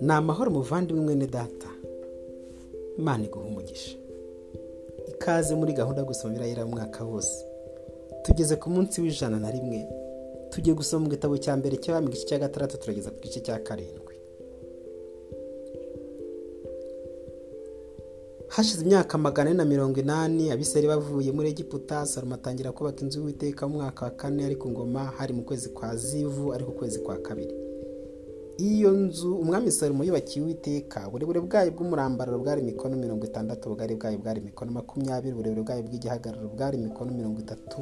ni amahoro muvandimwe mwene data. Imana iguha umugisha. Ikaze muri gahunda yo gusoma birahera mwaka wose. Tugeze ku munsi w'ijana na rimwe tugiye gusoma mu gitabo cya mbere cy'abami igice cya gatandatu turageza ku gice cya karindwi. Hashize imyaka magana ane na mirongo inani abiseri bavuye muri egiputa salomo atangira kubaka inzu y'uwiteka mu mwaka wa kane ari ku ngoma hari mu kwezi kwa zivu ariko ukwezi kwa kabiri. Iyo nzu umwami salomo yubakiye uwiteka uburebure bwayo bw'umurambararo bwari mikono mirongo itandatu ubugari bwayo bwari mikono makumyabiri uburebure bwayo bw'igihagararo bwari mikono mirongo itatu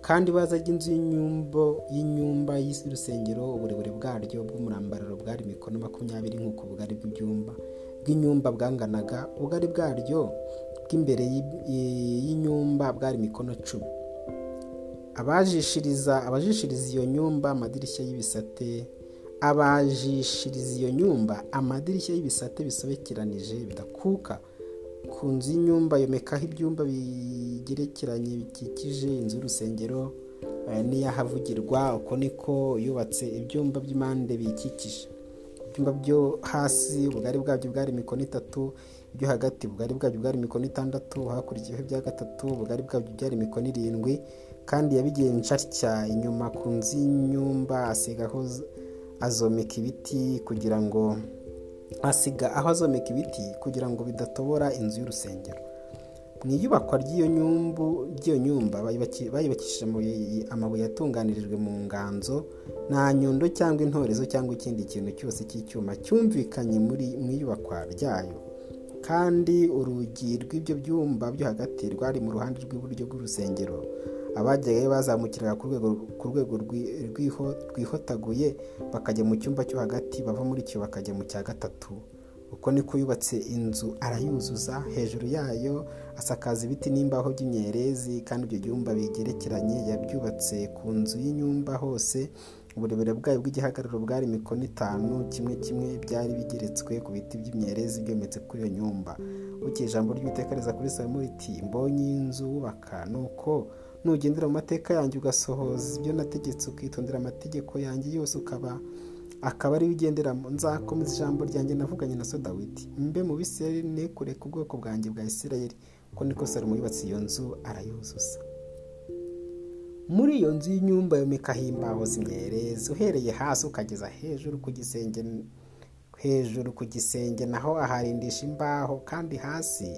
kandi baza ry'inzu y'inyumba y'inyumba y'urusengero uburebure bwaryo bw'umurambararo bwari mikono makumyabiri nk'uko ubugari bw'ibyumba. Bw'inyumba bwanganaga ubugari bwaryo bw'imbere y'inyumba bwari mikono cumi. Abajishiriza abajishiriza iyo nyumba amadirishya y'ibisate abajishiriza iyo nyumba amadirishya y'ibisate bisobekeranije bidakuka. Ku nzu y'inyumba yomekaho ibyumba bigerekeranye bikikije inzu y'urusengero n'iyahavugirwa uko niko yubatse ibyumba by'impande biyikikije ibyumba byo hasi ubugari bwabyo bwari mikono itatu ibyo hagati ubugari bwabyo bwari mikono itandatu hakurikiyeho ibya gatatu ubugari bwabyo byari mikono irindwi kandi yabigenje atya inyuma ku nzu y'inyumba asigaho azomeka ibiti kugira ngo asiga aho azomeka ibiti kugira ngo bidatobora inzu y'urusengero. Mu iyubakwa ry'iyo nyumba bayubakishije amabuye yatunganirijwe mu nganzo nta nyundo cyangwa intorezo cyangwa ikindi kintu cyose cy'icyuma cyumvikanye mu iyubakwa ryayo. Kandi urugi rw'ibyo byumba byo hagati rwari mu ruhande rw'iburyo bw'urusengero abajyayo bazamukiraga ku rwego rwihotaguye bakajya mu cyumba cyo hagati bava muri cyo bakajya mu cya gatatu. Uko niko yubatse inzu arayuzuza hejuru yayo asakaza ibiti n'imbaho by'imyerezi kandi ibyo byumba bigerekeranye yabyubatse ku nzu y'inyumba hose. Uburebure bwayo bw'igihagararo bwari mikono itanu kimwe kimwe byari bigeretswe ku biti by'imyerezi byometse kuri iyo nyumba. Bukeye ijambo ry'ibitekereza kuri salomo mbonye inzu wubaka nuko nugendera mu mateka yanjye ugasohoza. Ibyo nategetse ukitondera amategeko yanjye yose ukaba akaba ariyo ugenderamo nzakomeza ijambo ryanjye navuganye na so dawidi. Mbe mu bisirayeli nekureka ubwoko bwanjye bwa isirayeli ko niko salomo yubatse iyo nzu arayuzuza muri iyo nzu y'inyumba yomekaho imbaho z'imyerezi uhereye hasi ukageza hejuru ku gisenge hejuru ku gisenge naho aharindisha imbaho kandi hasi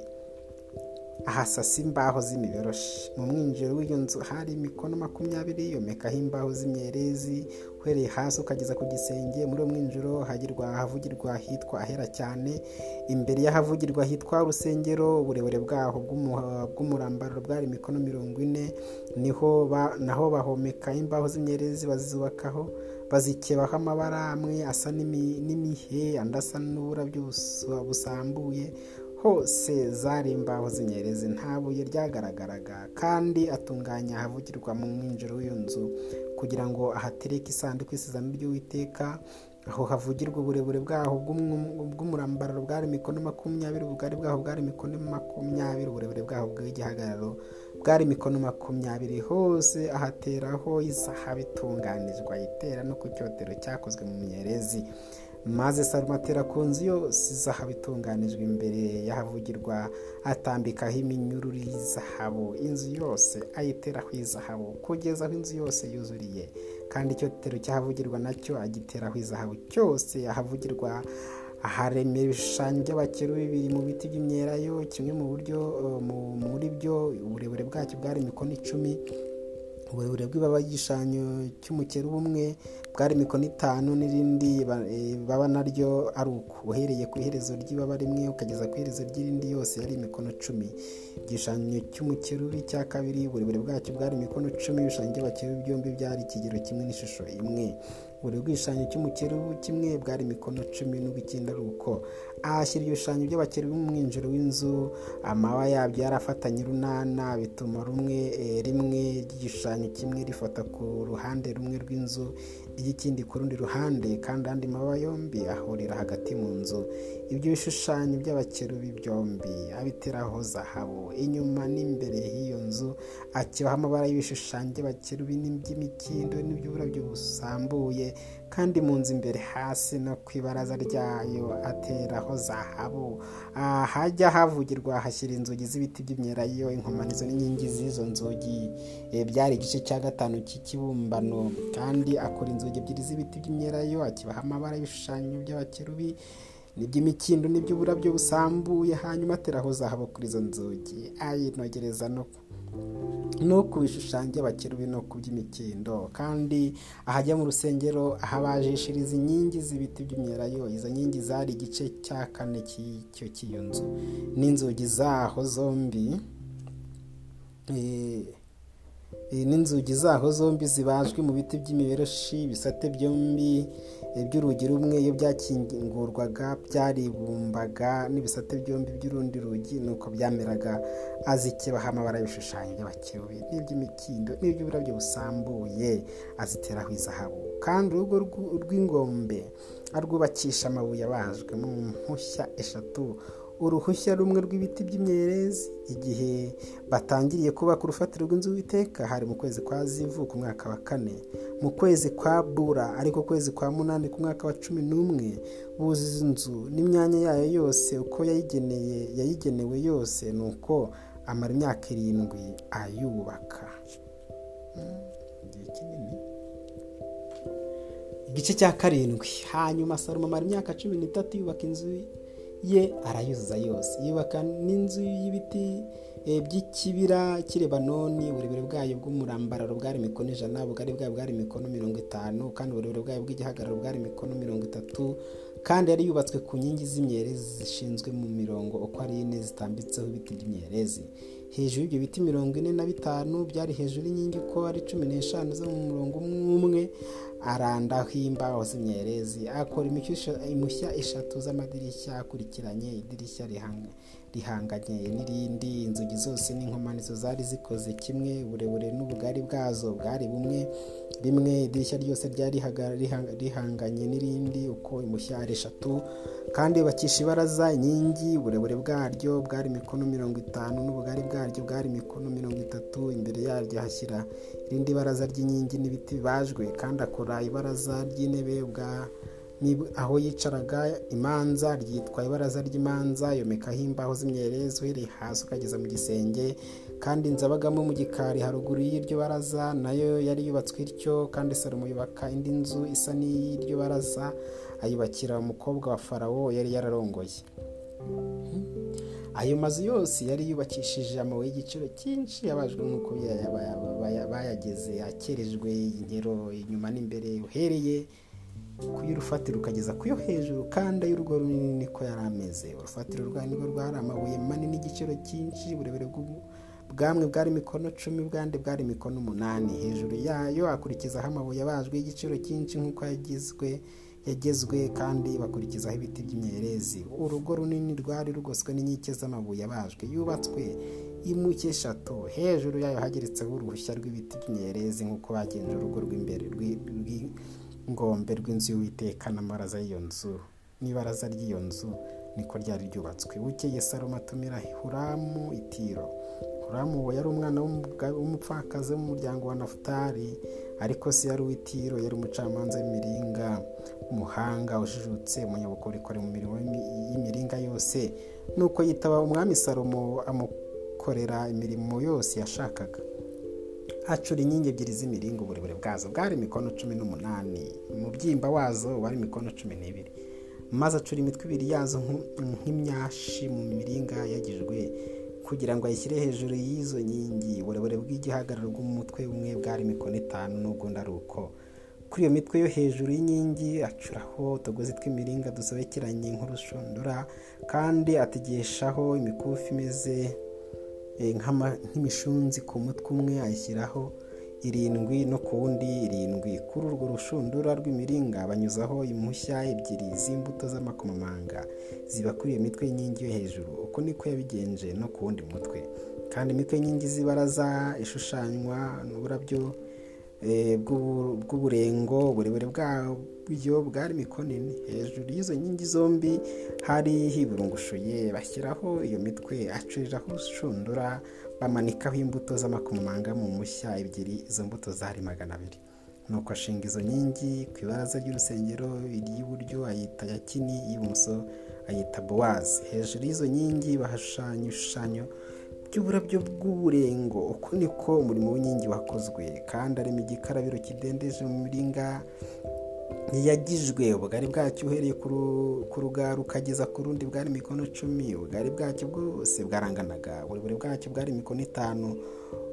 ahasasa imbaho z'imiberoshi. Mu mwinjiro w'iyo nzu hari imikono makumyabiri yomekaho imbaho z'imyerezi uhereye hasi ukageza ku gisenge muri uwo mwinjiro hagirwa ahavugirwa hitwa ahera cyane. Imbere y'ahavugirwa hitwa urusengero uburebure bwaho bw'umurambararo bwari imikono mirongo ine ni ho naho bahomeka imbaho z'imyerezi bazubakaho bazikebaho amabara amwe asa n'imihe andi asa n'uburabyo busambuye hose zari imbaho z'inyerezi nta buye ryagaragaraga kandi atunganya ahavugirwa mu mwinjiro w'iyo nzu kugira ngo ahatereke isanduku y'isezerano ry'uwiteka aho havugirwa uburebure bwaho bw'umurambararo bwari mikono makumyabiri ubugari bwaho bwari mikono makumyabiri uburebure bwaho bw'igihagararo bwari mikono makumyabiri hose ahateraho izahabu itunganijwe ayitera no ku cyotero cyakozwe mu myerezi. Maze salomo atera ku nzu yose itunganijwe imbere y'ahavugirwa atambikaho iminyururu y'izahabu. Inzu yose ayiteraho izahabu kugeza aho inzu yose yuzuriye. Kandi icyotero cy'ahavugirwa na cyo agiteraho izahabu cyose. Ahavugirwa aharemera ibishushanyo by'abakeru bibiri mu biti by'imyelayo kimwe mu buryo muri byo uburebure bwacyo bwari imikono icumi uburebure bw'ibaba y'igishushanyo cy'umukero umwe bwari mikono itanu n'irindi baba naryo ari uko uhereye ku iherezo ry'ibaba rimwe ukageza ku iherezo ry'irindi yose yari imikono cumi. Igishushanyo cy'umukerubi cya kabiri uburebure bwacyo bwari imikono cumi ibishushanyo by'abakerubi byombi byari ikigero kimwe n'ishusho imwe. Buri bwishushanyo cy'umukerubu kimwe bwari mikono cumi n'ubw'icyenda ari uko. Ahashyira ibishushanyo by'abakerubi mu mwinjiro w'inzu amaba yabyo yarafatanye urunana bituma rumwe rimwe ry'igishushanyo kimwe rifata ku ruhande rumwe rw'inzu ry'ikindi ku rundi ruhande kandi andi mababa yombi ahurira hagati mu nzu. Ibyo bishushanyo by'abakerubi byombi abiteraho zahabu inyuma n'imbere y'iyo nzu akiraho amabara y'ibishushanyo by'abakerubi n'iby'imikindo n'iby'uburabyo busambuye kandi mu nzu imbere hasi no ku ibaraza ryayo ateraho zahabu hajya havugirwa hashyira inzugi z'ibiti by'imyelayo inkomanizo n'inkingi z'izo nzugi. Byari igice cya gatanu cy'ikibumbano. Kandi akora inzugi ebyiri z'ibiti by'imyelayo akibaha amabara y'ibishushanyo by'abakerubi n'iby'imikindo n'iby'uburabyo busambuye. Hanyuma ateraho zahabu kuri izo nzugi. Ayinogereza no no ku bishushanyo by'abakerubi no ku by'imikindo kandi ahajya mu rusengero ahabajishiriza inkingi z'ibiti by'imyelayo. Izo nkingi zari igice cya kane cy'icyo cy'iyo nzu. N'inzugi zaho zombi n'inzugi zaho zombi zibajwe mu biti by'imiberoshi ibisate byombi by'urugi rumwe iyo byakingurwaga byaribumbaga n'ibisate byombi by'urundi rugi nuko byameraga azikebaho amabara y'ibishushanyo by'abakerubi n'iby'imikindo n'iby'uburabyo busambuye aziteraho izahabu. Kandi urugo rw'ingombe arwubakisha amabuye abajwe mu mpushya eshatu uruhushya rumwe rw'ibiti by'imyerezi. Igihe batangiriye kubaka urufatiro rw'inzu w'iteka hari mu kwezi kwa zivu ku mwaka wa kane. Mu kwezi kwa bura ariko kwezi kwa munani ku mwaka wa cumi n'umwe buzuza inzu n'imyanya yayo yose. Uko yayigeneye yayigenewe yose ni uko amara imyaka irindwi ayubaka. Kinini. Igice cya karindwi. Hanyuma salomo amara imyaka cumi n'itatu yubaka inzu ye arayuzuza yose. Yubaka n'inzu y'ibiti by'ikibira cy'irebanoni uburebure bwayo bw'umurambararo bwari mikono ijana ubugari bwayo bwari mikono mirongo itanu kandi uburebure bwayo bw'igihagararo bwari mikono mirongo itatu kandi yari yubatswe ku nkingi z'imyerezi zishinzwe mu mirongo uko ari ine zitambitseho ibiti by'imyerezi. Hejuru y'ibyo biti mirongo ine na bitanu byari hejuru y'inkingi uko ari cumi n'eshanu zo mu murongo umwe arandaho imbaho z'imyerezi akora impushya eshatu z'amadirishya akurikiranye idirishya rihanganye n'irindi inzugi zose n'inkomanizo zari zikoze kimwe uburebure n'ubugari bwazo bwari bumwe rimwe idirishya ryose ryari rihanganye n'irindi uko impushya ari eshatu kandi yubakisha ibaraza inkingi uburebure bwaryo bwari mikono mirongo itanu n'ubugari bwaryo bwari mikono mirongo itatu imbere yaryo hashyira irindi baraza ry'inkingi n'ibiti bibajwe kandi akora ibaraza ry'intebe aho yicaraga imanza ryitwa ibaraza ry'imanza yomekaho imbaho z'imyerezi uhereye hasi ukageza mu gisenge kandi inzu abagamo mu gikari. Haruguru y'iryo baraza na yo yari yubatswe ityo kandi salomo yubaka indi nzu isa n'iy'iryo baraza ayubakira umukobwa wa farawo yari yararongoye. Ayo mazu yose yari yubakishije amabuye y'igiciro cyinshi yabajwe nk'uko bayageze akerejwe inkero inyuma n'imbere uhereye ku y'urufatiro ukageza ku yo hejuru kandi ay'urugo runini niko yari ameze. Urufatiro rwa nirwo rwari amabuye manini y'igiciro cyinshi uburebure bwamwe bwari mikono cumi bwandi bwari mikono umunani. Hejuru yayo akurikizaho amabuye abajwe y'igiciro cyinshi nk'uko yagizwe yagezwe kandi bakurikizaho ibiti by'imyerezi. Urugo runini rwari rugoswe n'inkike z'amabuye abajwe yubatswe imuke eshatu hejuru yayo hageretseho uruhushya rw'ibiti by'imyerezi nk'uko bagenje urugo rw'imbere rw'ingombe rw'inzu y'uwiteka n'amaraza y'iyo nzu. N'ibaraza ry'iyo nzu niko ryari ryubatswe. Bukeye salomo atumira huramu itiro huramu uwo yari umwana w'umupfakazi mu muryango wa nafutari ariko se yari uw'itiro yari umucamanza w'imiringa umuhanga ujijutse umunyabukorikori mu mirimo y'imiringa yose. Nuko yitaba umwami salomo amukorera imirimo yose yashakaga. Acura inkingi ebyiri z'imiringa uburebure bwazo bwari mikono cumi n'umunani. Umubyimba wazo wari mikono cumi n'ibiri. Maze acura imitwe ibiri yazo nk'imyashi mu miringa yagijwe. Kugira ngo ayishyire hejuru y'izo nkingi. Uburebure bw'igihagararo bw'umutwe umwe bwari mikono itanu n'ubwundi ari uko kuri iyo mitwe yo hejuru y'inkingi acuraho utugozi tw'imiringa dusobekeranye nk'urushundura kandi ategeshaho imikufi imeze nk'imishunzi ku mutwe umwe ayishyiraho. Irindwi no ku wundi irindwi kuri urwo rushundura rw'imiringa banyuzaho impushya ebyiri z'imbuto z'amakomamanga ziba kuri iyo mitwe y'inkingi yo hejuru. Uko niko yabigenje no ku wundi mutwe. Kandi imitwe y'inkingi z'ibaraza ishushanywa n'uburabyo bw'uburengo uburebure bwabyo bwari mikono ine hejuru y'izo nkingi zombi hari hiburungushuye bashyiraho iyo mitwe acuriraho urushundura bamanikaho imbuto z'amakomamanga mu mushya ebyiri izo mbuto zari magana abiri. Nuko ashinga izo nkingi ku ibaraza ry'urusengero iry'iburyo ayita yakini iy'ibumoso ayita bowazi. Hejuru y'izo nkingi bahashushanya ibishushanyo by'uburabyo bw'uburengo uko niko umurimo w'inkingi wakozwe kandi arimo igikarabiro kidendeje mu miringa ntiyagijwe ubugari bwacyo uhereye ku rugara ukageza ku rundi bwari mikono icumi ubugari bwacyo bwose bwaranganaga. Uburebure bwacyo bwari mikono itanu.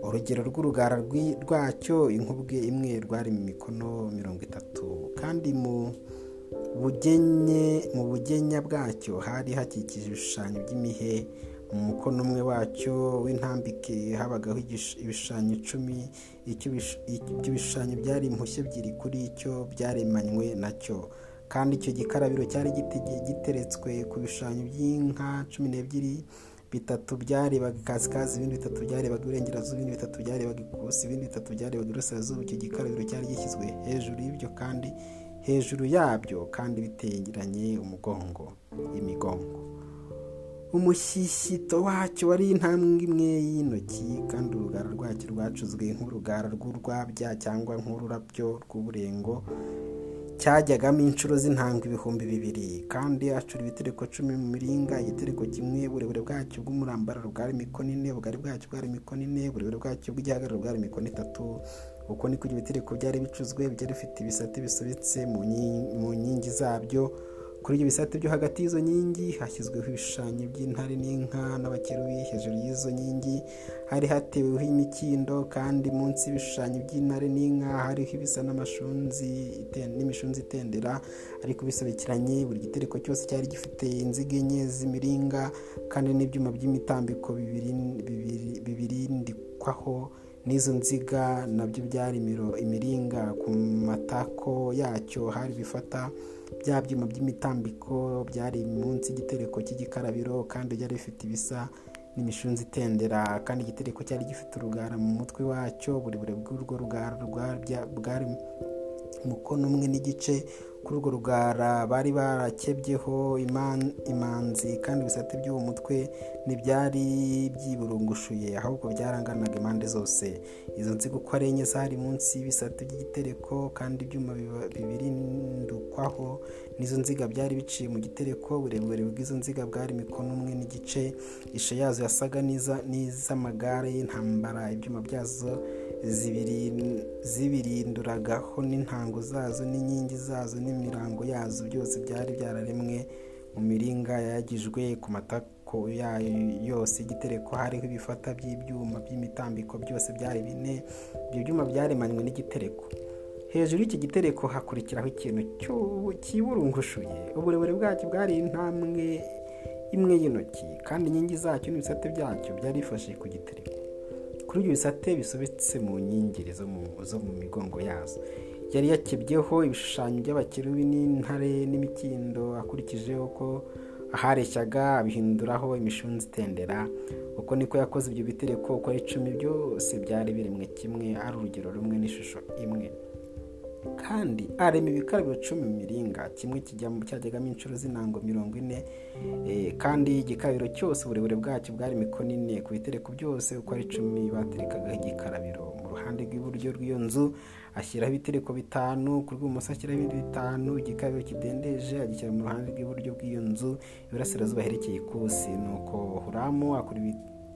Urugero rw'urugara rwacyo inkubwe imwe rwari mu mikono mirongo itatu. Kandi mu bugenya bwacyo hari hakikije ibishushanyo by'imihe mu mukono umwe wacyo w'intambike habagaho ibishushanyo icumi ibyo bishushanyo byari impushya ebyiri kuri cyo byaremanywe na cyo. Kandi icyo gikarabiro cyari giteretswe ku bishushanyo by'inka cumi n'ebyiri bitatu byarebaga ikasikazi ibindi bitatu byarebaga iburengerazuba ibindi bitatu byarebaga ikusi ibindi bitatu byarebaga iburasirazuba. Icyo gikarabiro cyari gishyizwe hejuru y'ibyo kandi hejuru yabyo kandi bitegeranye umugongo imigongo. Umushyishyito wacyo wari intambwe imwe y'intoki kandi urugara rwacyo rwacuzwe nk'urugara rw'urwabya cyangwa nk'ururabyo rw'uburengo cyajyagamo inshuro z'intanga ibihumbi bibiri. Kandi acura ibitereko cumi mu miringa igitereko kimwe uburebure bwacyo bw'umurambararo bwari mikono ine ubugari bwacyo bwari mikono ine uburebure bwacyo bw'igihagararo bwari mikono itatu. Uko niko ibyo bitereko byari bicuzwe byari bifite ibisate bisobetse mu nkingi zabyo kuri ibyo bisate byo hagati y'izo nkingi hashyizweho ibishushanyo by'intare n'inka n'abakerubi hejuru y'izo nkingi hari hateweho imikindo kandi munsi y'ibishushanyo by'intare n'inka hariho ibisa n'imishunzi itendera ariko bisobekeranye buri gitereko cyose cyari gifite inziga enye z'imiringa kandi n'ibyuma by'imitambiko bibirindikwaho n'izo nziga na byo byari imiringa ku matako yacyo hari bifata bya byuma by'imitambiko byari munsi y'igitereko cy'igikarabiro kandi byari bifite ibisa n'imishunzi itendera kandi igitereko cyari gifite urugara mu mutwe wacyo. Uburebure bw'urwo rugara bwari umukono umwe n'igice kuri urwo rugara bari barakebyeho imanzi kandi ibisate by'uwo mutwe ntibyari byiburungushuye ahubwo byaranganaga impande zose. Izo nziga uko ari enye zari munsi y'ibisate by'igitereko kandi ibyuma bibirindukwaho n'izo nziga byari biciye mu gitereko uburebure bw'izo nziga bwari mikono umwe n'igice isho yazo yasaga n'iz'amagare y'intambara ibyuma byazo zibirinduragaho n'intango zazo n'inkingi zazo n'imirango yazo byose byari byararemwe mu miringa yagijwe ku matako yayo yose. Igitereko hariho ibifata by'ibyuma by'imitambiko byose byari bine. Ibyo byuma byaremanywe n'igitereko. Hejuru y'iki gitereko hakurikiraho ikintu kiburungushuye. Uburebure bwacyo bwari intambwe imwe y'intoki kandi inkingi zacyo n'ibisate byacyo byari bifashe ku gitereko. Kuri ibyo bisate bisobetse mu nkingiri zo mu migongo yazo. Yari yakebyeho ibishushanyo by'abakerubi n'intare n'imikindo akurikijeho ko ahareshyaga abihinduraho imishunzi itendera uko niko yakoze ibyo bitereko uko ari icumi byose byari biremwe kimwe ari urugero rumwe n'ishusho imwe. Kandi arema ibikarabiro cumi miringa kimwe cyajyagamo inshuro z'intango mirongo ine kandi igikarabiro cyose uburebure bwacyo bwari mikono ine. Ku bitereko byose uko ari icumi baterekagaho igikarabiro mu ruhande rw'iburyo rw'iyo nzu ashyiraho ibitereko bitanu ku rw'ibumoso ashyiraho ibindi bitanu igikarabiro kidendeje agishyira mu ruhande rw'iburyo bw'iyo nzu iburasirazuba herekeye ikusi. Nuko huramu akora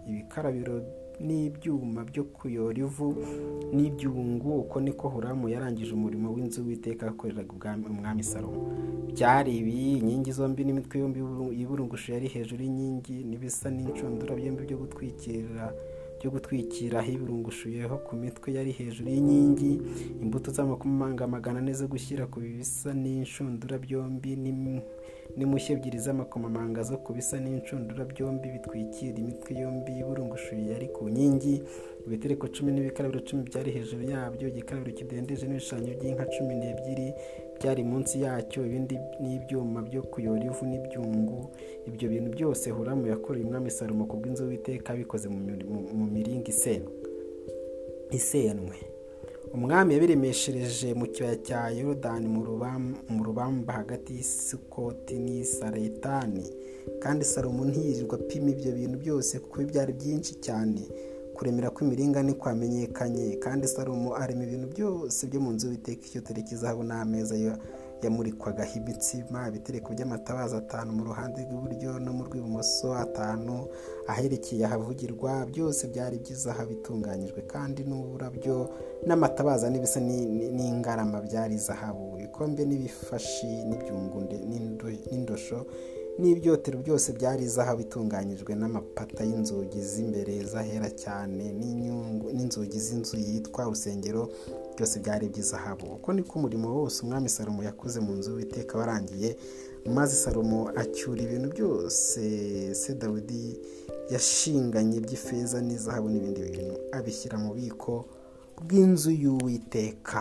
ibikarabiro n'ibyuma byo kuyora ivu n'ibyungu uko niko huramu yarangije umurimo w'inzu w'iteka akoreraga umwami salomo. Byari ibi inkingi zombi n'imitwe yombi yiburungushu yari hejuru y'inkingi n'ibisa n'incundura byombi byo gutwikira byo gutwikira hiburungushuyeho ku mitwe yari hejuru y'inkingi imbuto z'amakomanga magana ane zo gushyira ku bisa n'inshundura byombi n'imushyi ebyiri z'amakomamanga zo ku bisa n'inshundura byombi bitwikira imitwe yombi y'uburungushuye yari ku nkingi. Ibitereko cumi n'ibikarabiro cumi byari hejuru yabyo igikarabiro kidendeje n'ibishushanyo by'inka cumi n'ebyiri byari munsi yacyo ibindi n'ibyuma byo kuyora ivu n'ibyungu. Ibyo bintu byose huramu yakoreye umwami salomo ku bw'inzu w'iteka bikoze mu miringa isenwe. Umwami yabiremeshereje mu kibaya cya yorodani mu rubamba hagati y'isukoti n'isaretani. Kandi salomo ntiyirirwa apima ibyo bintu byose kuko byari byinshi cyane. Kuremera kw'imiringa ntikwamenyekanye. Kandi salomo arema ibintu byose byo mu nzu y'uwiteka icyo izahabu n'ameza yamurikwagaho imitsima ibitereko by'amatabaza atanu mu ruhande rw'iburyo no mu rw'ibumoso atanu aherekeye ahavugirwa byose byari by'izahabu bitunganyijwe kandi n'uburabyo n'amatabaza n'ibisa n'ingarama byari zahabu. Ibikombe n'ibifashi n'ibyungu n'indosho n'ibyotero byose byari izahabu itunganyijwe n'amapata y'inzugi z'imbere zahera cyane n'inzugi z'inzu yitwa urusengero byose byari iby'izahabu uko niko umurimo wose umwami salomo yakoze mu nzu w'iteka warangiye maze salomo acyura ibintu byose. Se dawidi yashinganye by'ifeza n'izahabu n'ibindi bintu abishyira mu bubiko bw'inzu y'uwiteka.